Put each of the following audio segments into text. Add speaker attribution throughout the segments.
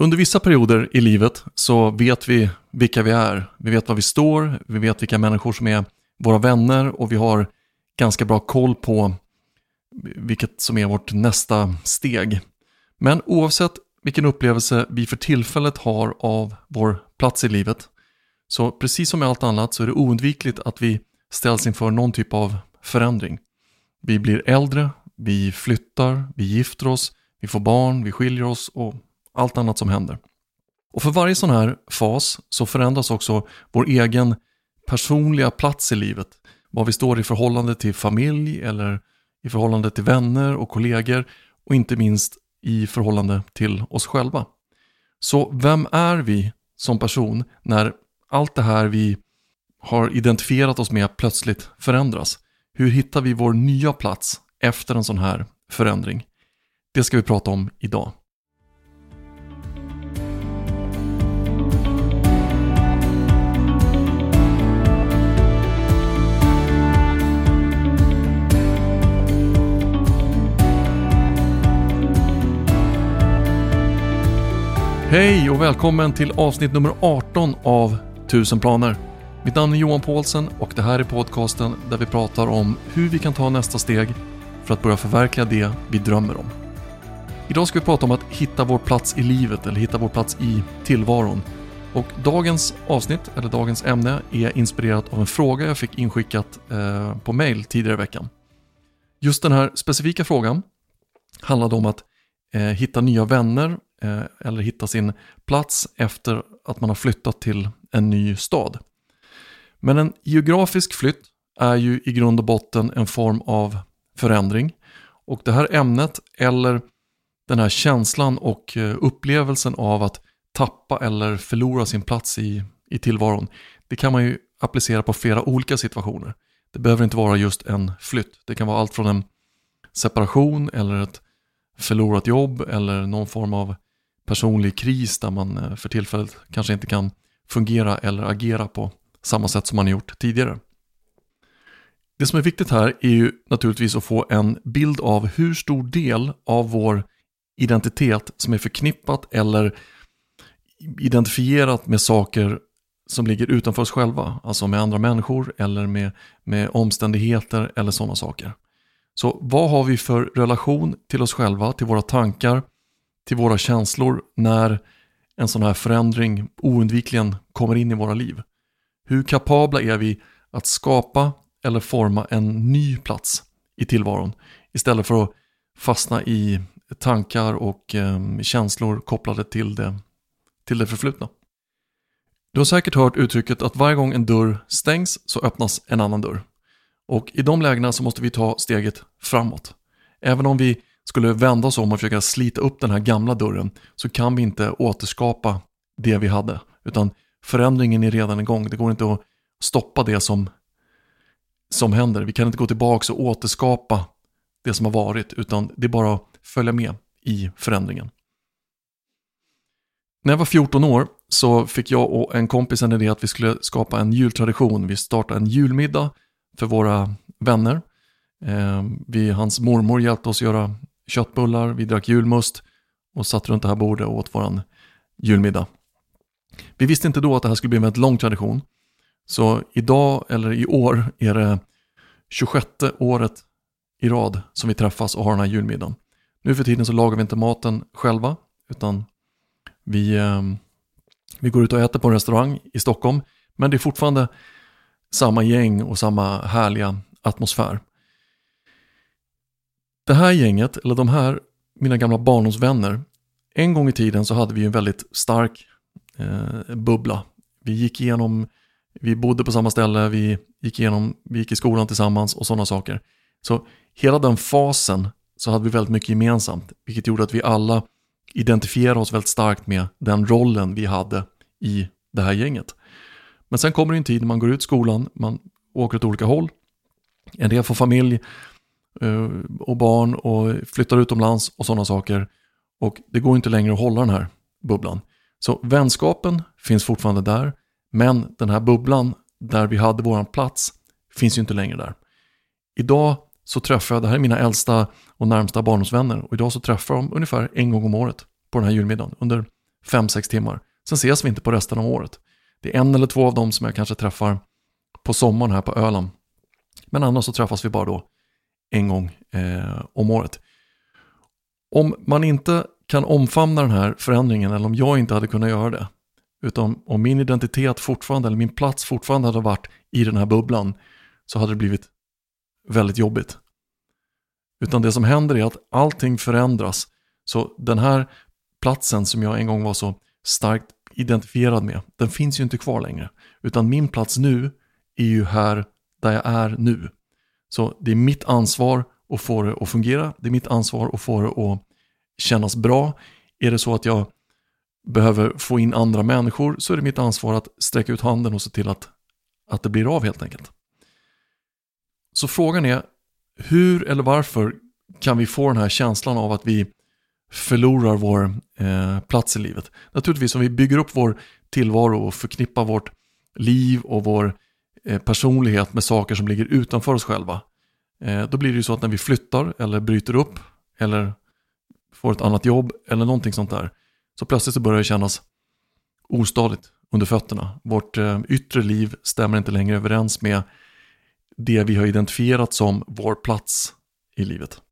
Speaker 1: Under vissa perioder i livet så vet vi vilka vi är. Vi vet var vi står, vi vet vilka människor som är våra vänner och vi har ganska bra koll på vilket som är vårt nästa steg. Men oavsett vilken upplevelse vi för tillfället har av vår plats i livet så precis som med allt annat så är det oundvikligt att vi ställs inför någon typ av förändring. Vi blir äldre, vi flyttar, vi gifter oss, vi får barn, vi skiljer oss och allt annat som händer. Och för varje sån här fas så förändras också vår egen personliga plats i livet. Var vi står i förhållande till familj eller i förhållande till vänner och kollegor och inte minst i förhållande till oss själva. Så vem är vi som person när allt det här vi har identifierat oss med plötsligt förändras? Hur hittar vi vår nya plats efter en sån här förändring? Det ska vi prata om idag. Hej och välkommen till avsnitt nummer 18 av 1000 planer. Mitt namn är Johan Paulsen och det här är podcasten där vi pratar om hur vi kan ta nästa steg för att börja förverkliga det vi drömmer om. Idag ska vi prata om att hitta vår plats i livet eller hitta vår plats i tillvaron. Och dagens avsnitt, eller dagens ämne, är inspirerat av en fråga jag fick inskickat eh, på mail tidigare i veckan. Just den här specifika frågan handlade om att eh, hitta nya vänner Eh, eller hitta sin plats efter att man har flyttat till en ny stad. Men en geografisk flytt är ju i grund och botten en form av förändring. Och det här ämnet eller den här känslan och eh, upplevelsen av att tappa eller förlora sin plats i, i tillvaron. Det kan man ju applicera på flera olika situationer. Det behöver inte vara just en flytt. Det kan vara allt från en separation eller ett förlorat jobb eller någon form av personlig kris där man eh, för tillfället kanske inte kan fungera eller agera på samma sätt som man har gjort tidigare. Det som är viktigt här är ju naturligtvis att få en bild av hur stor del av vår identitet som är förknippat eller identifierat med saker som ligger utanför oss själva, alltså med andra människor eller med, med omständigheter eller sådana saker. Så vad har vi för relation till oss själva, till våra tankar, till våra känslor när en sån här förändring oundvikligen kommer in i våra liv? Hur kapabla är vi att skapa eller forma en ny plats i tillvaron istället för att fastna i tankar och eh, känslor kopplade till det, till det förflutna. Du har säkert hört uttrycket att varje gång en dörr stängs så öppnas en annan dörr. Och i de lägena så måste vi ta steget framåt. Även om vi skulle vända oss om och försöka slita upp den här gamla dörren så kan vi inte återskapa det vi hade. Utan förändringen är redan igång. Det går inte att stoppa det som, som händer. Vi kan inte gå tillbaka och återskapa det som har varit utan det är bara att följa med i förändringen. När jag var 14 år så fick jag och en kompis en idé att vi skulle skapa en jultradition. Vi startade en julmiddag för våra vänner. Eh, vi, hans mormor hjälpte oss göra köttbullar, vi drack julmust och satt runt det här bordet och åt våran julmiddag. Vi visste inte då att det här skulle bli en väldigt lång tradition. Så idag, eller i år, är det 26 året i rad som vi träffas och har den här julmiddagen. Nu för tiden så lagar vi inte maten själva, utan vi, eh, vi går ut och äter på en restaurang i Stockholm. Men det är fortfarande samma gäng och samma härliga atmosfär. Det här gänget, eller de här, mina gamla barndomsvänner, en gång i tiden så hade vi en väldigt stark eh, bubbla. Vi gick igenom, vi bodde på samma ställe, vi gick, igenom, vi gick i skolan tillsammans och sådana saker. Så hela den fasen så hade vi väldigt mycket gemensamt, vilket gjorde att vi alla identifierade oss väldigt starkt med den rollen vi hade i det här gänget. Men sen kommer det en tid när man går ut skolan, man åker åt olika håll. En del får familj Eh, och barn och flyttar utomlands och sådana saker. Och det går inte längre att hålla den här bubblan. Så vänskapen finns fortfarande där, men den här bubblan där vi hade våran plats finns ju inte längre där. Idag så träffar jag, det här är mina äldsta och närmsta barndomsvänner och idag så träffar jag dem ungefär en gång om året på den här julmiddagen under 5-6 timmar. Sen ses vi inte på resten av året. Det är en eller två av dem som jag kanske träffar på sommaren här på Öland. Men annars så träffas vi bara då en gång eh, om året. Om man inte kan omfamna den här förändringen eller om jag inte hade kunnat göra det. Utan om min identitet fortfarande eller min plats fortfarande hade varit i den här bubblan så hade det blivit väldigt jobbigt. Utan det som händer är att allting förändras. Så den här platsen som jag en gång var så starkt identifierad med, den finns ju inte kvar längre. Utan min plats nu är ju här där jag är nu. Så det är mitt ansvar att få det att fungera. Det är mitt ansvar att få det att kännas bra. Är det så att jag behöver få in andra människor så är det mitt ansvar att sträcka ut handen och se till att, att det blir av helt enkelt. Så frågan är, hur eller varför kan vi få den här känslan av att vi förlorar vår eh, plats i livet? Naturligtvis om vi bygger upp vår tillvaro och förknippar vårt liv och vår eh, Eh, personlighet med saker som ligger utanför oss själva. Eh, då blir det ju så att när vi flyttar eller bryter upp eller får ett annat jobb eller någonting sånt där. Så plötsligt så börjar det kännas ostadigt under fötterna. Vårt eh, yttre liv stämmer inte längre överens med det vi har identifierat som vår plats i livet.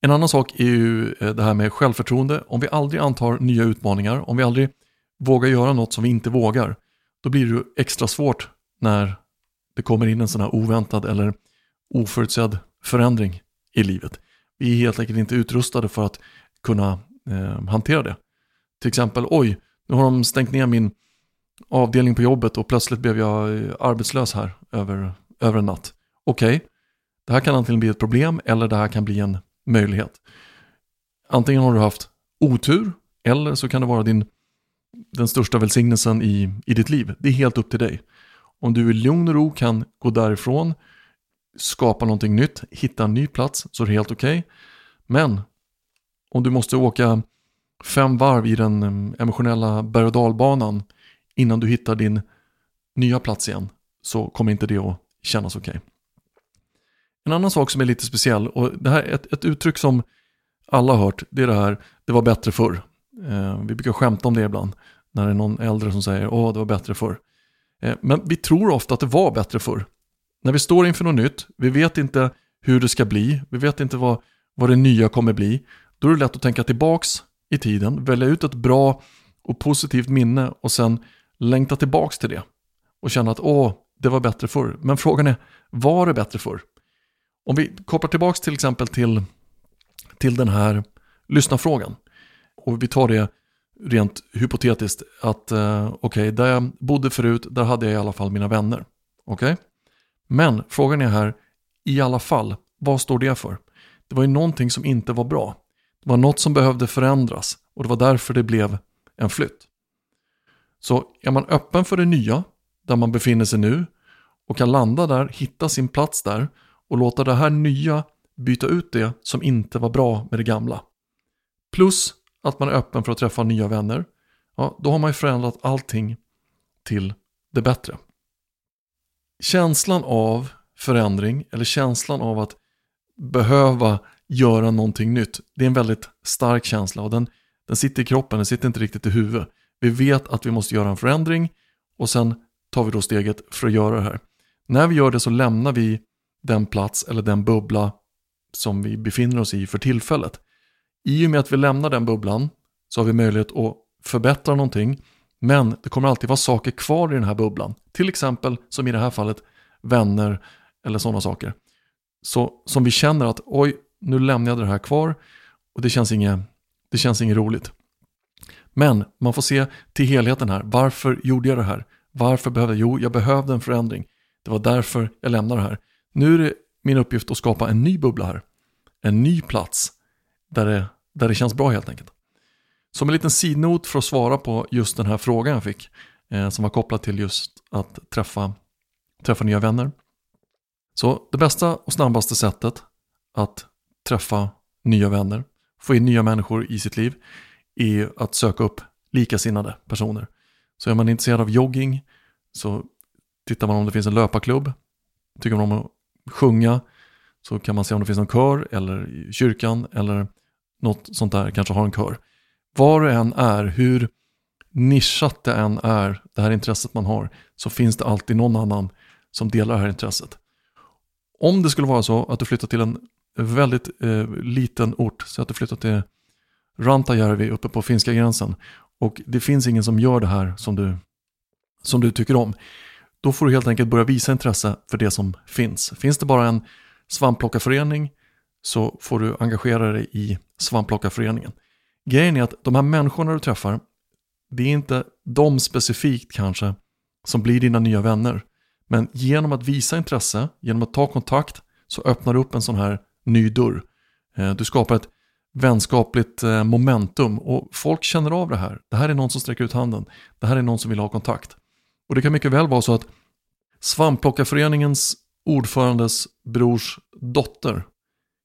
Speaker 1: En annan sak är ju det här med självförtroende. Om vi aldrig antar nya utmaningar, om vi aldrig vågar göra något som vi inte vågar, då blir det extra svårt när det kommer in en sån här oväntad eller oförutsedd förändring i livet. Vi är helt enkelt inte utrustade för att kunna eh, hantera det. Till exempel, oj, nu har de stängt ner min avdelning på jobbet och plötsligt blev jag eh, arbetslös här över, över en natt. Okej, okay. det här kan antingen bli ett problem eller det här kan bli en möjlighet. Antingen har du haft otur eller så kan det vara din, den största välsignelsen i, i ditt liv. Det är helt upp till dig. Om du i lugn och ro kan gå därifrån, skapa någonting nytt, hitta en ny plats så är det helt okej. Okay. Men om du måste åka fem varv i den mm, emotionella berg och dalbanan innan du hittar din nya plats igen så kommer inte det att kännas okej. Okay. En annan sak som är lite speciell och det här är ett, ett uttryck som alla har hört, det är det här, det var bättre förr. Eh, vi brukar skämta om det ibland när det är någon äldre som säger åh det var bättre förr. Eh, men vi tror ofta att det var bättre förr. När vi står inför något nytt, vi vet inte hur det ska bli, vi vet inte vad, vad det nya kommer bli. Då är det lätt att tänka tillbaks i tiden, välja ut ett bra och positivt minne och sen längta tillbaks till det. Och känna att åh, det var bättre förr. Men frågan är, var det bättre förr? Om vi kopplar tillbaks till exempel till, till den här lyssnarfrågan. Och vi tar det rent hypotetiskt att eh, okej, okay, där jag bodde förut, där hade jag i alla fall mina vänner. Okej? Okay? Men frågan är här, i alla fall, vad står det för? Det var ju någonting som inte var bra. Det var något som behövde förändras och det var därför det blev en flytt. Så är man öppen för det nya, där man befinner sig nu och kan landa där, hitta sin plats där och låta det här nya byta ut det som inte var bra med det gamla. Plus att man är öppen för att träffa nya vänner. Ja, då har man ju förändrat allting till det bättre. Känslan av förändring eller känslan av att behöva göra någonting nytt. Det är en väldigt stark känsla och den, den sitter i kroppen, den sitter inte riktigt i huvudet. Vi vet att vi måste göra en förändring och sen tar vi då steget för att göra det här. När vi gör det så lämnar vi den plats eller den bubbla som vi befinner oss i för tillfället. I och med att vi lämnar den bubblan så har vi möjlighet att förbättra någonting men det kommer alltid vara saker kvar i den här bubblan. Till exempel som i det här fallet vänner eller sådana saker. Så som vi känner att oj, nu lämnar jag det här kvar och det känns inget, det känns inget roligt. Men man får se till helheten här. Varför gjorde jag det här? Varför behövde jag? Jo, jag behövde en förändring. Det var därför jag lämnade det här. Nu är det min uppgift att skapa en ny bubbla här. En ny plats där det, där det känns bra helt enkelt. Som en liten sidnot för att svara på just den här frågan jag fick. Eh, som var kopplad till just att träffa, träffa nya vänner. Så det bästa och snabbaste sättet att träffa nya vänner, få in nya människor i sitt liv, är att söka upp likasinnade personer. Så är man intresserad av jogging så tittar man om det finns en löparklubb. Tycker man om att sjunga så kan man se om det finns någon kör eller i kyrkan eller något sånt där, kanske har en kör. Var det än är, hur nischat det än är, det här intresset man har, så finns det alltid någon annan som delar det här intresset. Om det skulle vara så att du flyttar till en väldigt eh, liten ort, så att du flyttar till Rantajärvi uppe på finska gränsen och det finns ingen som gör det här som du, som du tycker om. Då får du helt enkelt börja visa intresse för det som finns. Finns det bara en svampplockarförening så får du engagera dig i svampplockarföreningen. Grejen är att de här människorna du träffar, det är inte de specifikt kanske som blir dina nya vänner. Men genom att visa intresse, genom att ta kontakt, så öppnar du upp en sån här ny dörr. Eh, du skapar ett vänskapligt eh, momentum och folk känner av det här. Det här är någon som sträcker ut handen. Det här är någon som vill ha kontakt. Och det kan mycket väl vara så att Svampplockarföreningens ordförandes brors dotter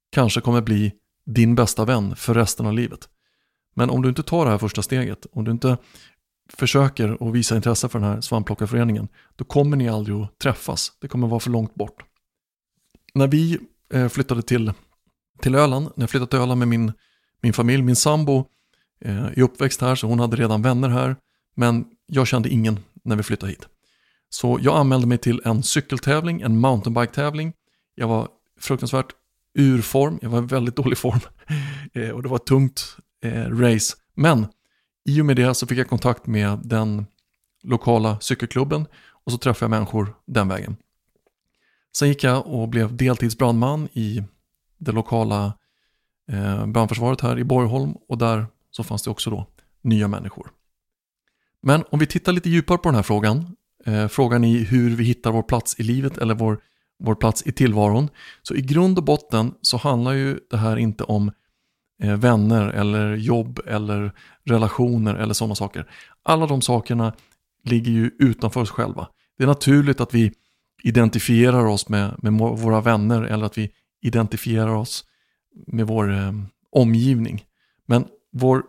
Speaker 1: kanske kommer bli din bästa vän för resten av livet. Men om du inte tar det här första steget, om du inte försöker att visa intresse för den här svampplockarföreningen, då kommer ni aldrig att träffas. Det kommer vara för långt bort. När vi eh, flyttade till, till Öland, när jag flyttade till Öland med min, min familj, min sambo eh, är uppväxt här så hon hade redan vänner här, men jag kände ingen när vi flyttade hit. Så jag anmälde mig till en cykeltävling, en mountainbike-tävling. Jag var fruktansvärt ur form, jag var i väldigt dålig form eh, och det var ett tungt eh, race. Men i och med det så fick jag kontakt med den lokala cykelklubben och så träffade jag människor den vägen. Sen gick jag och blev deltidsbrandman i det lokala eh, brandförsvaret här i Borgholm och där så fanns det också då nya människor. Men om vi tittar lite djupare på den här frågan, eh, frågan i hur vi hittar vår plats i livet eller vår, vår plats i tillvaron. Så i grund och botten så handlar ju det här inte om eh, vänner eller jobb eller relationer eller sådana saker. Alla de sakerna ligger ju utanför oss själva. Det är naturligt att vi identifierar oss med, med våra vänner eller att vi identifierar oss med vår eh, omgivning. Men vår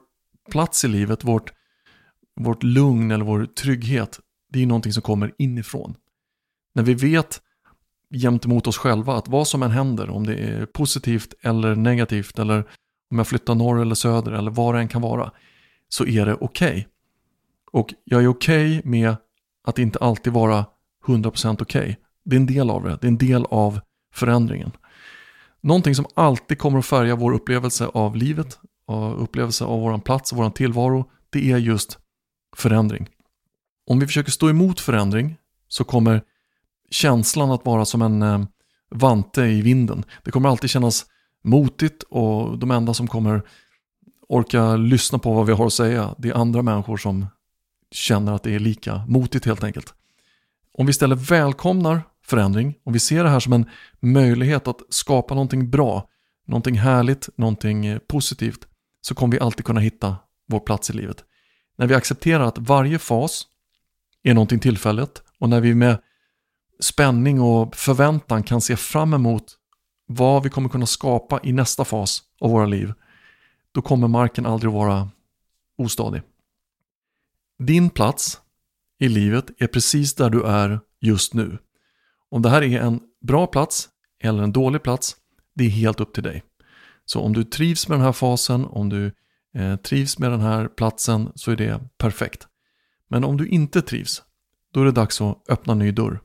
Speaker 1: plats i livet, vårt, vårt lugn eller vår trygghet, det är någonting som kommer inifrån. När vi vet gentemot oss själva att vad som än händer, om det är positivt eller negativt eller om jag flyttar norr eller söder eller vad det än kan vara, så är det okej. Okay. Och jag är okej okay med att inte alltid vara 100% okej. Okay. Det är en del av det, det är en del av förändringen. Någonting som alltid kommer att färga vår upplevelse av livet, och upplevelse av vår plats och vår tillvaro, det är just förändring. Om vi försöker stå emot förändring så kommer känslan att vara som en eh, vante i vinden. Det kommer alltid kännas motigt och de enda som kommer orka lyssna på vad vi har att säga, det är andra människor som känner att det är lika motigt helt enkelt. Om vi istället välkomnar förändring, om vi ser det här som en möjlighet att skapa någonting bra, någonting härligt, någonting eh, positivt, så kommer vi alltid kunna hitta vår plats i livet. När vi accepterar att varje fas är någonting tillfälligt och när vi med spänning och förväntan kan se fram emot vad vi kommer kunna skapa i nästa fas av våra liv, då kommer marken aldrig vara ostadig. Din plats i livet är precis där du är just nu. Om det här är en bra plats eller en dålig plats, det är helt upp till dig. Så om du trivs med den här fasen, om du eh, trivs med den här platsen så är det perfekt. Men om du inte trivs, då är det dags att öppna ny dörr.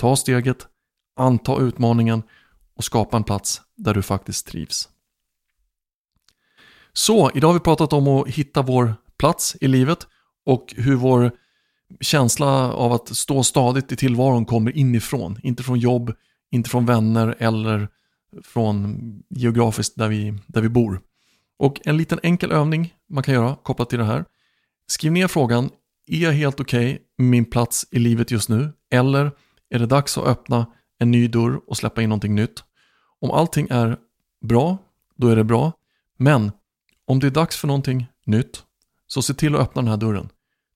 Speaker 1: Ta steget, anta utmaningen och skapa en plats där du faktiskt trivs. Så, idag har vi pratat om att hitta vår plats i livet och hur vår känsla av att stå stadigt i tillvaron kommer inifrån. Inte från jobb, inte från vänner eller från geografiskt där vi, där vi bor. Och en liten enkel övning man kan göra kopplat till det här. Skriv ner frågan, är jag helt okej okay med min plats i livet just nu? Eller är det dags att öppna en ny dörr och släppa in någonting nytt? Om allting är bra, då är det bra. Men om det är dags för någonting nytt, så se till att öppna den här dörren.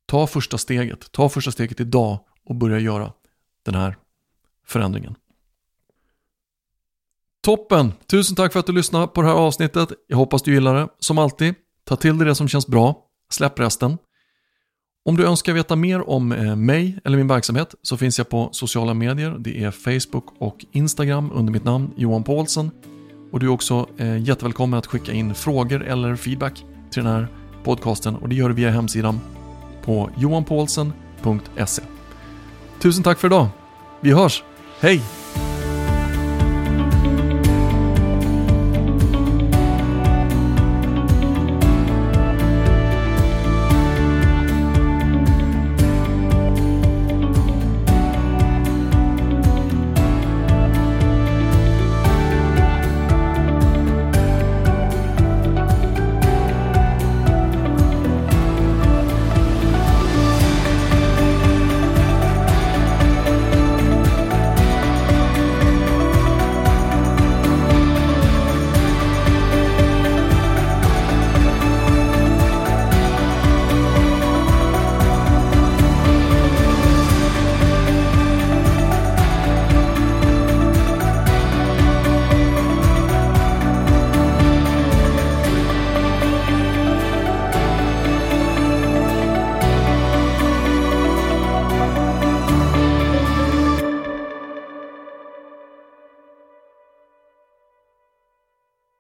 Speaker 1: Ta första steget, ta första steget idag och börja göra den här förändringen. Toppen! Tusen tack för att du lyssnade på det här avsnittet. Jag hoppas du gillar det. Som alltid, ta till dig det som känns bra. Släpp resten. Om du önskar veta mer om eh, mig eller min verksamhet så finns jag på sociala medier. Det är Facebook och Instagram under mitt namn Johan Paulsen. Och du är också eh, jättevälkommen att skicka in frågor eller feedback till den här podcasten och det gör du via hemsidan på johanpaulsen.se. Tusen tack för idag. Vi hörs. Hej!